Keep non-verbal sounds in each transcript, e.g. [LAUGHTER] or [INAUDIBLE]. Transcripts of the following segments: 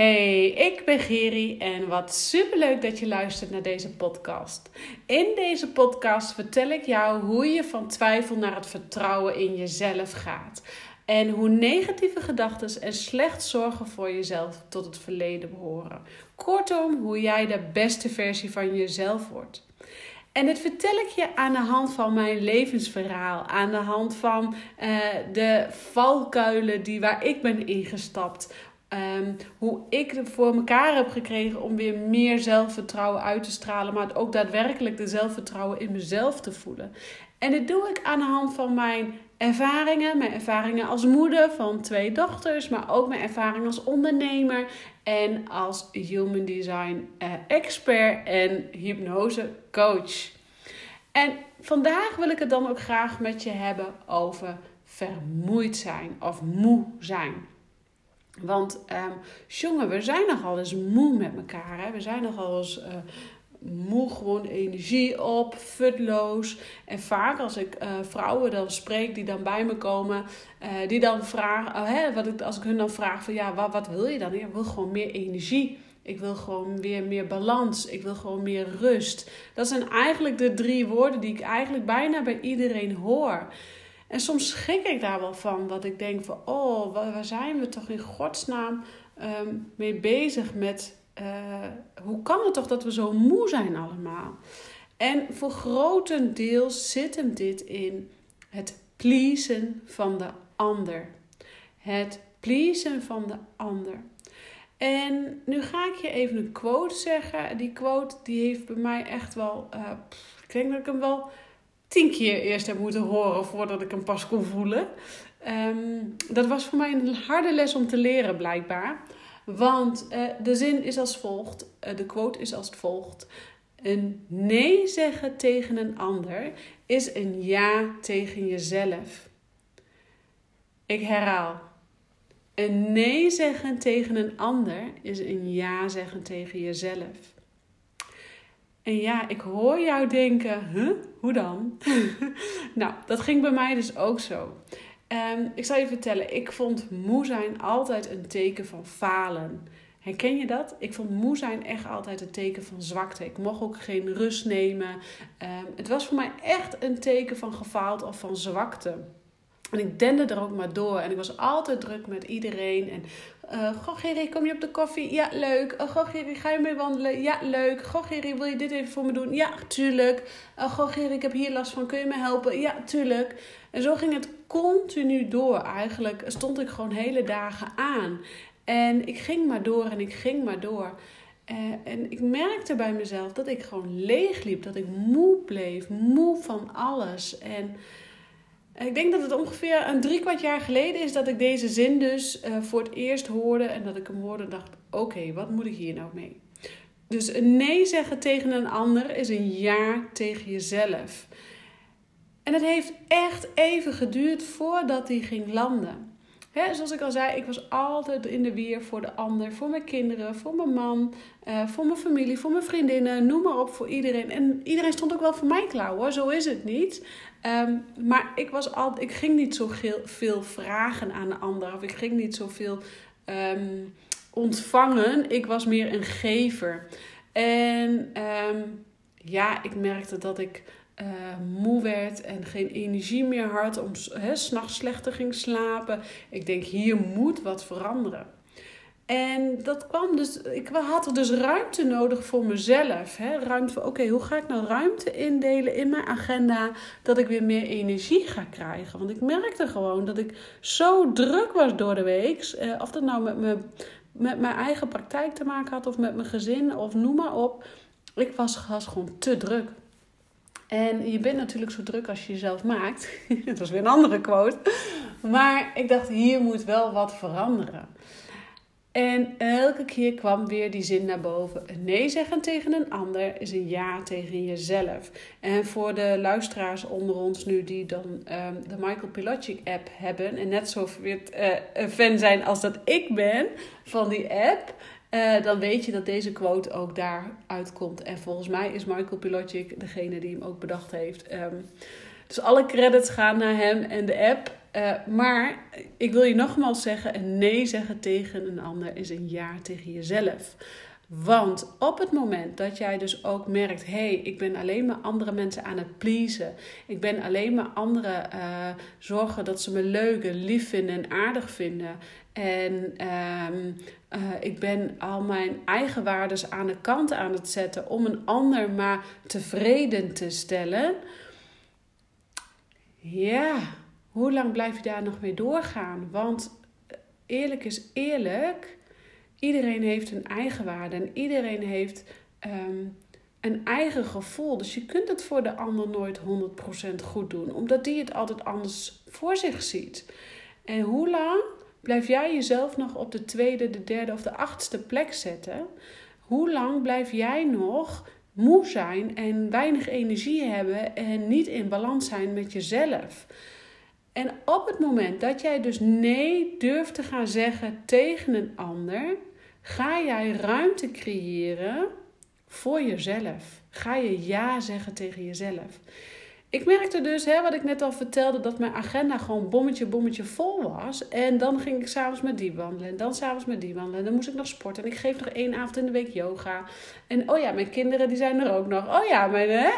Hey, ik ben Geri en wat superleuk dat je luistert naar deze podcast. In deze podcast vertel ik jou hoe je van twijfel naar het vertrouwen in jezelf gaat. En hoe negatieve gedachten en slecht zorgen voor jezelf tot het verleden behoren. Kortom, hoe jij de beste versie van jezelf wordt. En dit vertel ik je aan de hand van mijn levensverhaal, aan de hand van uh, de valkuilen die waar ik ben ingestapt, Um, hoe ik het voor elkaar heb gekregen om weer meer zelfvertrouwen uit te stralen, maar ook daadwerkelijk de zelfvertrouwen in mezelf te voelen. En dit doe ik aan de hand van mijn ervaringen, mijn ervaringen als moeder van twee dochters, maar ook mijn ervaringen als ondernemer en als human design uh, expert en hypnose coach. En vandaag wil ik het dan ook graag met je hebben over vermoeid zijn of moe zijn. Want um, jongen, we zijn nogal eens moe met elkaar. Hè? We zijn nogal eens uh, moe, gewoon energie op, futloos. En vaak als ik uh, vrouwen dan spreek die dan bij me komen, uh, die dan vragen, oh, hè, wat ik, als ik hun dan vraag van ja, wat, wat wil je dan? Ik wil gewoon meer energie. Ik wil gewoon weer meer balans. Ik wil gewoon meer rust. Dat zijn eigenlijk de drie woorden die ik eigenlijk bijna bij iedereen hoor. En soms schrik ik daar wel van, dat ik denk van, oh, waar zijn we toch in godsnaam um, mee bezig met, uh, hoe kan het toch dat we zo moe zijn allemaal? En voor grotendeels zit hem dit in het pleasen van de ander. Het pleasen van de ander. En nu ga ik je even een quote zeggen. Die quote die heeft bij mij echt wel, uh, ik denk dat ik hem wel tien keer eerst heb moeten horen voordat ik hem pas kon voelen. Um, dat was voor mij een harde les om te leren, blijkbaar. Want uh, de zin is als volgt, uh, de quote is als volgt. Een nee zeggen tegen een ander is een ja tegen jezelf. Ik herhaal. Een nee zeggen tegen een ander is een ja zeggen tegen jezelf. En ja, ik hoor jou denken, huh? Hoe dan? [LAUGHS] nou, dat ging bij mij dus ook zo. Um, ik zal je vertellen, ik vond moe zijn altijd een teken van falen. Herken je dat? Ik vond moe zijn echt altijd een teken van zwakte. Ik mocht ook geen rust nemen. Um, het was voor mij echt een teken van gefaald of van zwakte. En ik dende er ook maar door. En ik was altijd druk met iedereen. En uh, goh, Gerry, kom je op de koffie? Ja, leuk. Uh, goh, Gerry, ga je mee wandelen? Ja, leuk. Goh, Gerry, wil je dit even voor me doen? Ja, tuurlijk. Uh, goh, Gerry, ik heb hier last van. Kun je me helpen? Ja, tuurlijk. En zo ging het continu door. Eigenlijk stond ik gewoon hele dagen aan. En ik ging maar door en ik ging maar door. En ik merkte bij mezelf dat ik gewoon leeg liep. Dat ik moe bleef. Moe van alles. En ik denk dat het ongeveer een drie kwart jaar geleden is dat ik deze zin dus uh, voor het eerst hoorde. En dat ik hem hoorde en dacht, oké, wat moet ik hier nou mee? Dus een nee zeggen tegen een ander is een ja tegen jezelf. En het heeft echt even geduurd voordat die ging landen. He, zoals ik al zei, ik was altijd in de weer voor de ander, voor mijn kinderen, voor mijn man, uh, voor mijn familie, voor mijn vriendinnen, noem maar op, voor iedereen. En iedereen stond ook wel voor mij klaar hoor, zo is het niet. Um, maar ik, was al, ik ging niet zo veel vragen aan de ander, of ik ging niet zoveel um, ontvangen. Ik was meer een gever. En um, ja, ik merkte dat ik uh, moe werd en geen energie meer had, om s'nachts slechter ging slapen. Ik denk, hier moet wat veranderen. En dat kwam dus, ik had er dus ruimte nodig voor mezelf. Hè? Ruimte voor, oké, hoe ga ik nou ruimte indelen in mijn agenda dat ik weer meer energie ga krijgen? Want ik merkte gewoon dat ik zo druk was door de week. Eh, of dat nou met, me, met mijn eigen praktijk te maken had of met mijn gezin of noem maar op. Ik was, was gewoon te druk. En je bent natuurlijk zo druk als je jezelf maakt. [LAUGHS] dat is weer een andere quote. Maar ik dacht, hier moet wel wat veranderen. En elke keer kwam weer die zin naar boven. Een nee zeggen tegen een ander is een ja tegen jezelf. En voor de luisteraars onder ons nu die dan um, de Michael Pilotic app hebben... en net zo weer, uh, een fan zijn als dat ik ben van die app... Uh, dan weet je dat deze quote ook daar uitkomt. En volgens mij is Michael Pilotic degene die hem ook bedacht heeft. Um, dus alle credits gaan naar hem en de app. Uh, maar ik wil je nogmaals zeggen: een nee zeggen tegen een ander is een ja tegen jezelf. Want op het moment dat jij dus ook merkt: hé, hey, ik ben alleen maar andere mensen aan het pleasen. Ik ben alleen maar anderen uh, zorgen dat ze me leuk en lief vinden en aardig vinden. En uh, uh, ik ben al mijn eigen waarden aan de kant aan het zetten om een ander maar tevreden te stellen. Ja, hoe lang blijf je daar nog mee doorgaan? Want eerlijk is eerlijk Iedereen heeft een eigen waarde en iedereen heeft um, een eigen gevoel. Dus je kunt het voor de ander nooit 100% goed doen, omdat die het altijd anders voor zich ziet. En hoe lang blijf jij jezelf nog op de tweede, de derde of de achtste plek zetten? Hoe lang blijf jij nog moe zijn en weinig energie hebben en niet in balans zijn met jezelf? En op het moment dat jij dus nee durft te gaan zeggen tegen een ander, Ga jij ruimte creëren voor jezelf? Ga je ja zeggen tegen jezelf? Ik merkte dus, hè, wat ik net al vertelde, dat mijn agenda gewoon bommetje, bommetje vol was. En dan ging ik s'avonds met die wandelen. En dan s'avonds met die wandelen. En dan moest ik nog sporten. En ik geef nog één avond in de week yoga. En oh ja, mijn kinderen die zijn er ook nog. Oh ja, mijn, hè,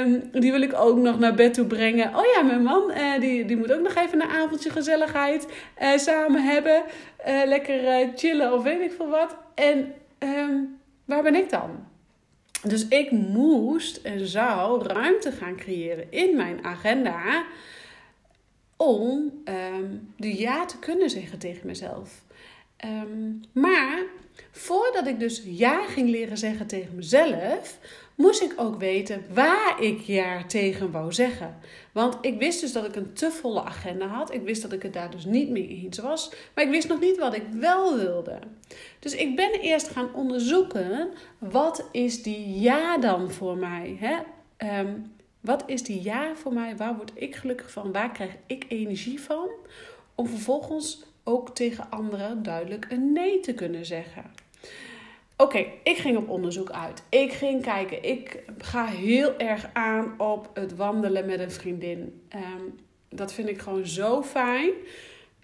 um, die wil ik ook nog naar bed toe brengen. Oh ja, mijn man, uh, die, die moet ook nog even een avondje gezelligheid uh, samen hebben. Uh, lekker chillen of weet ik veel wat. En um, waar ben ik dan? Dus ik moest en zou ruimte gaan creëren in mijn agenda om um, de ja te kunnen zeggen tegen mezelf. Um, maar voordat ik dus ja ging leren zeggen tegen mezelf, moest ik ook weten waar ik ja tegen wou zeggen. Want ik wist dus dat ik een te volle agenda had. Ik wist dat ik het daar dus niet mee eens was. Maar ik wist nog niet wat ik wel wilde. Dus ik ben eerst gaan onderzoeken, wat is die ja dan voor mij? Hè? Um, wat is die ja voor mij? Waar word ik gelukkig van? Waar krijg ik energie van? Om vervolgens ook tegen anderen duidelijk een nee te kunnen zeggen. Oké, ik ging op onderzoek uit. Ik ging kijken. Ik ga heel erg aan op het wandelen met een vriendin. Um, dat vind ik gewoon zo fijn.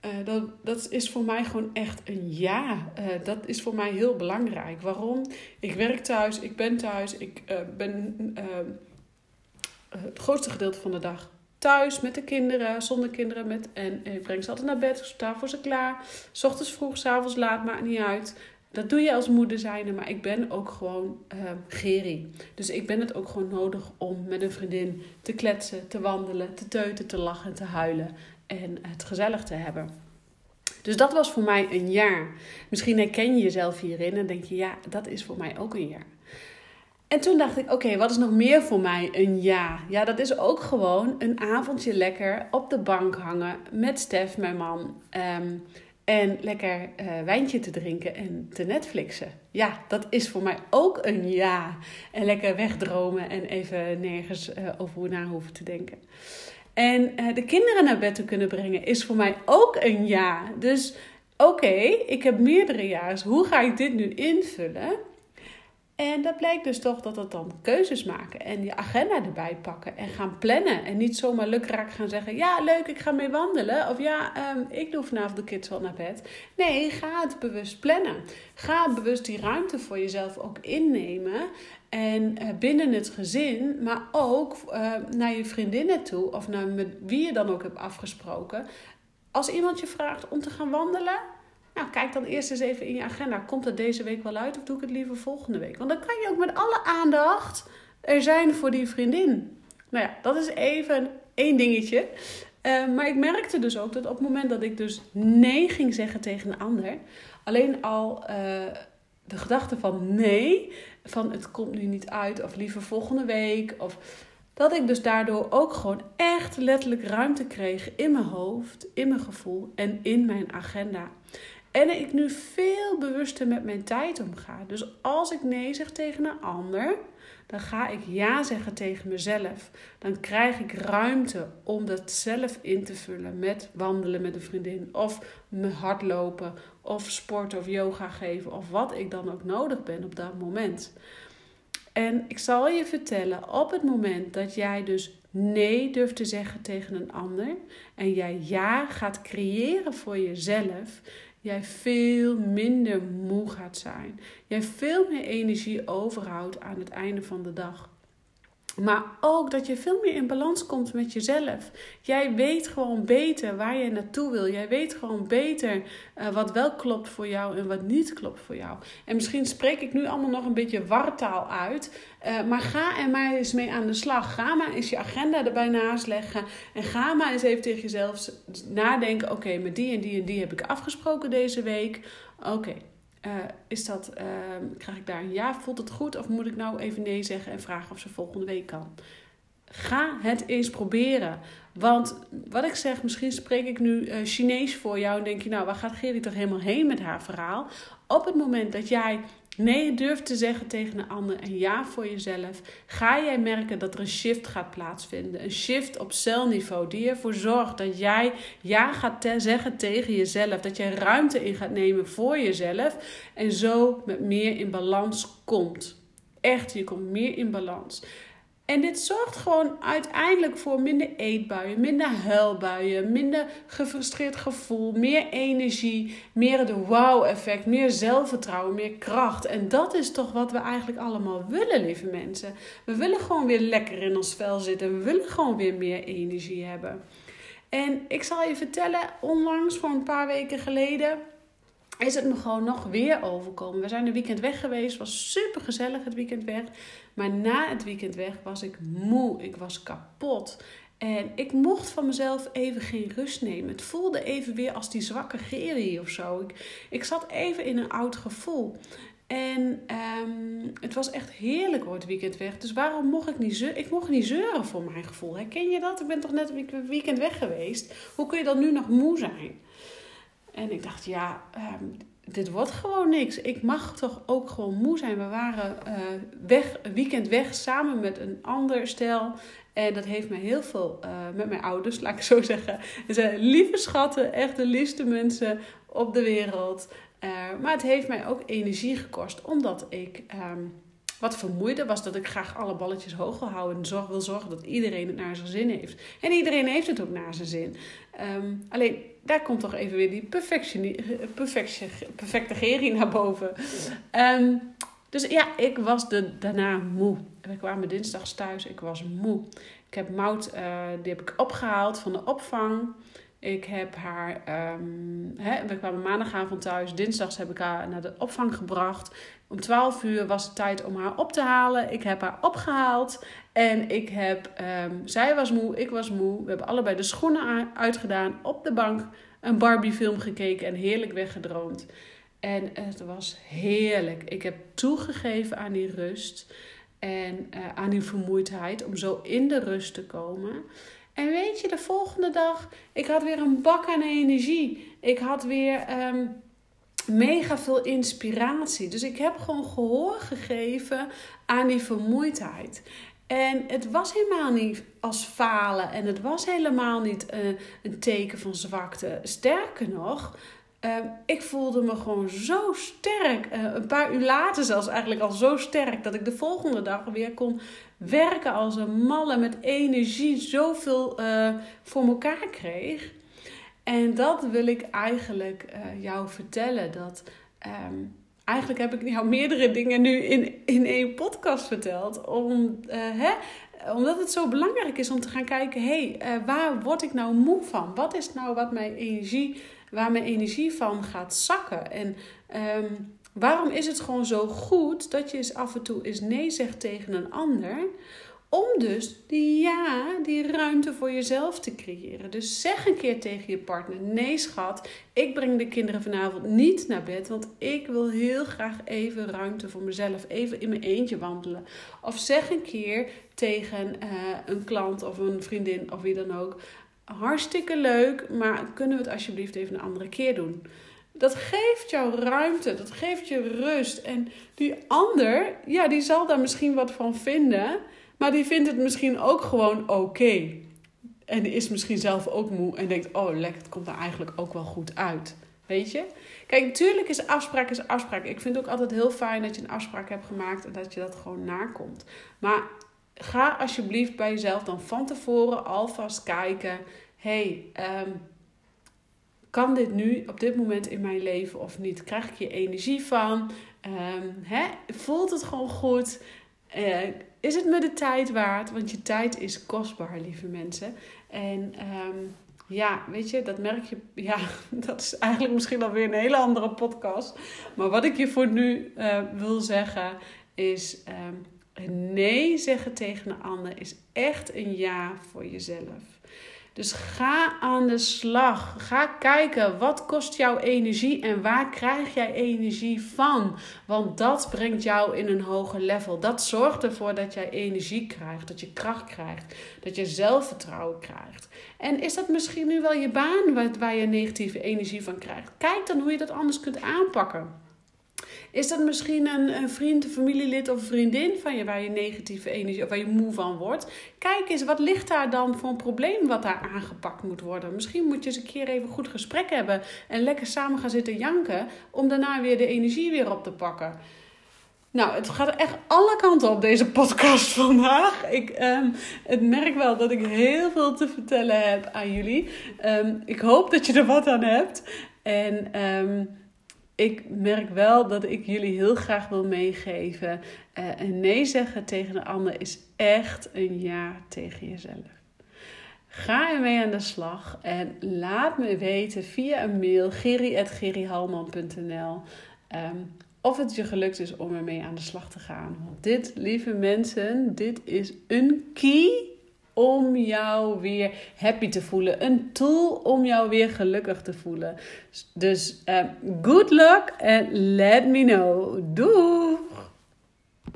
Uh, dat, dat is voor mij gewoon echt een ja. Uh, dat is voor mij heel belangrijk. Waarom? Ik werk thuis, ik ben thuis, ik uh, ben ehm, het grootste gedeelte van de dag thuis met de kinderen, zonder kinderen. Met, en ik breng ze altijd naar bed, sta voor ze klaar. S ochtends vroeg, s avonds laat, maakt niet uit. Dat doe je als moeder zijnde, maar ik ben ook gewoon uh. Dus ik ben het ook gewoon nodig om met een vriendin te kletsen, te wandelen, te teuten, te lachen, te huilen en het gezellig te hebben. Dus dat was voor mij een jaar. Misschien herken je jezelf hierin en denk je, ja, dat is voor mij ook een jaar. En toen dacht ik, oké, wat is nog meer voor mij een ja? Ja, dat is ook gewoon een avondje lekker op de bank hangen met Stef, mijn man. Um, en lekker uh, wijntje te drinken en te Netflixen. Ja, dat is voor mij ook een ja. En lekker wegdromen en even nergens uh, over na hoeven te denken. En uh, de kinderen naar bed te kunnen brengen is voor mij ook een ja. Dus oké, ik heb meerdere ja's. Hoe ga ik dit nu invullen? En dat blijkt dus toch dat het dan keuzes maken en je agenda erbij pakken en gaan plannen. En niet zomaar lukraak gaan zeggen: Ja, leuk, ik ga mee wandelen. Of ja, um, ik doe vanavond de kids wel naar bed. Nee, ga het bewust plannen. Ga bewust die ruimte voor jezelf ook innemen. En uh, binnen het gezin, maar ook uh, naar je vriendinnen toe of naar met wie je dan ook hebt afgesproken. Als iemand je vraagt om te gaan wandelen, nou, kijk dan eerst eens even in je agenda. Komt het deze week wel uit of doe ik het liever volgende week? Want dan kan je ook met alle aandacht er zijn voor die vriendin. Nou ja, dat is even één dingetje. Uh, maar ik merkte dus ook dat op het moment dat ik dus nee ging zeggen tegen een ander, alleen al uh, de gedachte van nee, van het komt nu niet uit of liever volgende week, of dat ik dus daardoor ook gewoon echt letterlijk ruimte kreeg in mijn hoofd, in mijn gevoel en in mijn agenda. En ik nu veel bewuster met mijn tijd omga. Dus als ik nee zeg tegen een ander, dan ga ik ja zeggen tegen mezelf. Dan krijg ik ruimte om dat zelf in te vullen met wandelen met een vriendin. Of me hardlopen, of sport of yoga geven, of wat ik dan ook nodig ben op dat moment. En ik zal je vertellen, op het moment dat jij dus nee durft te zeggen tegen een ander en jij ja gaat creëren voor jezelf, jij veel minder moe gaat zijn. Jij veel meer energie overhoudt aan het einde van de dag. Maar ook dat je veel meer in balans komt met jezelf. Jij weet gewoon beter waar je naartoe wil. Jij weet gewoon beter uh, wat wel klopt voor jou en wat niet klopt voor jou. En misschien spreek ik nu allemaal nog een beetje wartaal uit. Uh, maar ga er maar eens mee aan de slag. Ga maar eens je agenda erbij naast leggen. En ga maar eens even tegen jezelf nadenken. Oké, met die en die en die heb ik afgesproken deze week. Oké, uh, is dat, uh, krijg ik daar een ja? Voelt het goed? Of moet ik nou even nee zeggen en vragen of ze volgende week kan? Ga het eens proberen. Want wat ik zeg, misschien spreek ik nu uh, Chinees voor jou en denk je, nou, waar gaat Gerrie toch helemaal heen met haar verhaal? Op het moment dat jij nee durft te zeggen tegen een ander en ja voor jezelf, ga jij merken dat er een shift gaat plaatsvinden. Een shift op celniveau die ervoor zorgt dat jij ja gaat zeggen tegen jezelf. Dat jij ruimte in gaat nemen voor jezelf en zo met meer in balans komt. Echt, je komt meer in balans. En dit zorgt gewoon uiteindelijk voor minder eetbuien, minder huilbuien, minder gefrustreerd gevoel, meer energie, meer het wow-effect, meer zelfvertrouwen, meer kracht. En dat is toch wat we eigenlijk allemaal willen, lieve mensen. We willen gewoon weer lekker in ons vel zitten. We willen gewoon weer meer energie hebben. En ik zal je vertellen, onlangs, voor een paar weken geleden, is het me gewoon nog weer overkomen. We zijn een weekend weg geweest. was super gezellig het weekend weg. Maar na het weekend weg was ik moe. Ik was kapot. En ik mocht van mezelf even geen rust nemen. Het voelde even weer als die zwakke gerie of zo. Ik, ik zat even in een oud gevoel. En um, het was echt heerlijk hoor, het weekend weg. Dus waarom mocht ik niet zeuren? Ik mocht niet zeuren voor mijn gevoel. Herken je dat? Ik ben toch net een weekend weg geweest. Hoe kun je dan nu nog moe zijn? En ik dacht, ja, um, dit wordt gewoon niks. Ik mag toch ook gewoon moe zijn. We waren uh, weg, een weekend weg samen met een ander stel. En dat heeft mij heel veel, uh, met mijn ouders, laat ik zo zeggen. Ze zijn lieve schatten, echt de liefste mensen op de wereld. Uh, maar het heeft mij ook energie gekost, omdat ik um, wat vermoeide was dat ik graag alle balletjes hoog wil houden en zorg, wil zorgen dat iedereen het naar zijn zin heeft. En iedereen heeft het ook naar zijn zin. Um, alleen daar komt toch even weer die perfectie, perfecte Geri naar boven. Um, dus ja, ik was de, daarna moe. We kwamen dinsdags thuis, ik was moe. Ik heb Mout, uh, die heb ik opgehaald van de opvang. Ik heb haar, um, hè, we kwamen maandagavond thuis. Dinsdags heb ik haar naar de opvang gebracht. Om 12 uur was het tijd om haar op te halen. Ik heb haar opgehaald. En ik heb, um, zij was moe, ik was moe. We hebben allebei de schoenen uitgedaan. Op de bank een Barbie film gekeken en heerlijk weggedroomd. En het was heerlijk. Ik heb toegegeven aan die rust en uh, aan die vermoeidheid om zo in de rust te komen. En weet je, de volgende dag, ik had weer een bak aan energie. Ik had weer um, mega veel inspiratie. Dus ik heb gewoon gehoor gegeven aan die vermoeidheid. En het was helemaal niet als falen en het was helemaal niet uh, een teken van zwakte. Sterker nog, uh, ik voelde me gewoon zo sterk. Uh, een paar uur later zelfs eigenlijk al zo sterk dat ik de volgende dag weer kon werken als een malle met energie, zoveel voor elkaar kreeg. En dat wil ik eigenlijk jou vertellen. Dat um, eigenlijk heb ik jou meerdere dingen nu in, in één podcast verteld. Om, hè, omdat het zo belangrijk is om te gaan kijken: hé, hey, waar word ik nou moe van? Wat is nou wat mijn energie, waar mijn energie van gaat zakken? En um, waarom is het gewoon zo goed dat je eens af en toe eens nee zegt tegen een ander? Om dus die ja, die ruimte voor jezelf te creëren. Dus zeg een keer tegen je partner: Nee, schat, ik breng de kinderen vanavond niet naar bed. Want ik wil heel graag even ruimte voor mezelf. Even in mijn eentje wandelen. Of zeg een keer tegen uh, een klant of een vriendin of wie dan ook: Hartstikke leuk, maar kunnen we het alsjeblieft even een andere keer doen? Dat geeft jou ruimte, dat geeft je rust. En die ander, ja, die zal daar misschien wat van vinden. Maar die vindt het misschien ook gewoon oké. En is misschien zelf ook moe en denkt: oh, lekker, het komt er eigenlijk ook wel goed uit. Weet je? Kijk, natuurlijk is afspraak is afspraak. Ik vind het ook altijd heel fijn dat je een afspraak hebt gemaakt en dat je dat gewoon nakomt. Maar ga alsjeblieft bij jezelf dan van tevoren alvast kijken. hey, ehm, kan dit nu op dit moment in mijn leven of niet? Krijg ik hier energie van? Um? Voelt het gewoon goed? Uh, is het me de tijd waard? Want je tijd is kostbaar, lieve mensen. En um, ja, weet je, dat merk je. [LAUGHS] Ja, dat is eigenlijk misschien alweer een hele andere podcast. Maar wat ik je voor nu uh, wil zeggen is: nee zeggen tegen een ander is echt een ja voor jezelf. Dus ga aan de slag. Ga kijken wat kost jouw energie en waar krijg jij energie van. Want dat brengt jou in een hoger level. Dat zorgt ervoor dat jij energie krijgt, dat je kracht krijgt, dat je zelfvertrouwen krijgt. En is dat misschien nu wel je baan waar je negatieve energie van krijgt? Kijk dan hoe je dat anders kunt aanpakken. Is dat misschien een, vriend, een familielid of vriendin van je waar je negatieve energie of waar je moe van wordt? Kijk eens, wat ligt daar dan voor een probleem wat daar aangepakt moet worden? Misschien moet je eens een keer even goed gesprek hebben en lekker samen gaan zitten janken om daarna weer de energie weer op te pakken. Nou, het gaat echt alle kanten op deze podcast [LAUGHS] vandaag. Ik um, het merk wel dat ik heel veel te vertellen heb aan jullie. Um, ik hoop dat je er wat aan hebt. En um, ik merk wel dat ik jullie heel graag wil meegeven. Uh, een nee zeggen tegen een ander is echt een ja tegen jezelf. Ga ermee aan de slag en laat me weten via een mail geri.gerihalman.nl um, of het je gelukt is om ermee aan de slag te gaan. Want dit, lieve mensen, dit is een key om jou weer happy te voelen. Een tool om jou weer gelukkig te voelen. Dus uh, good luck and let me know. Doei!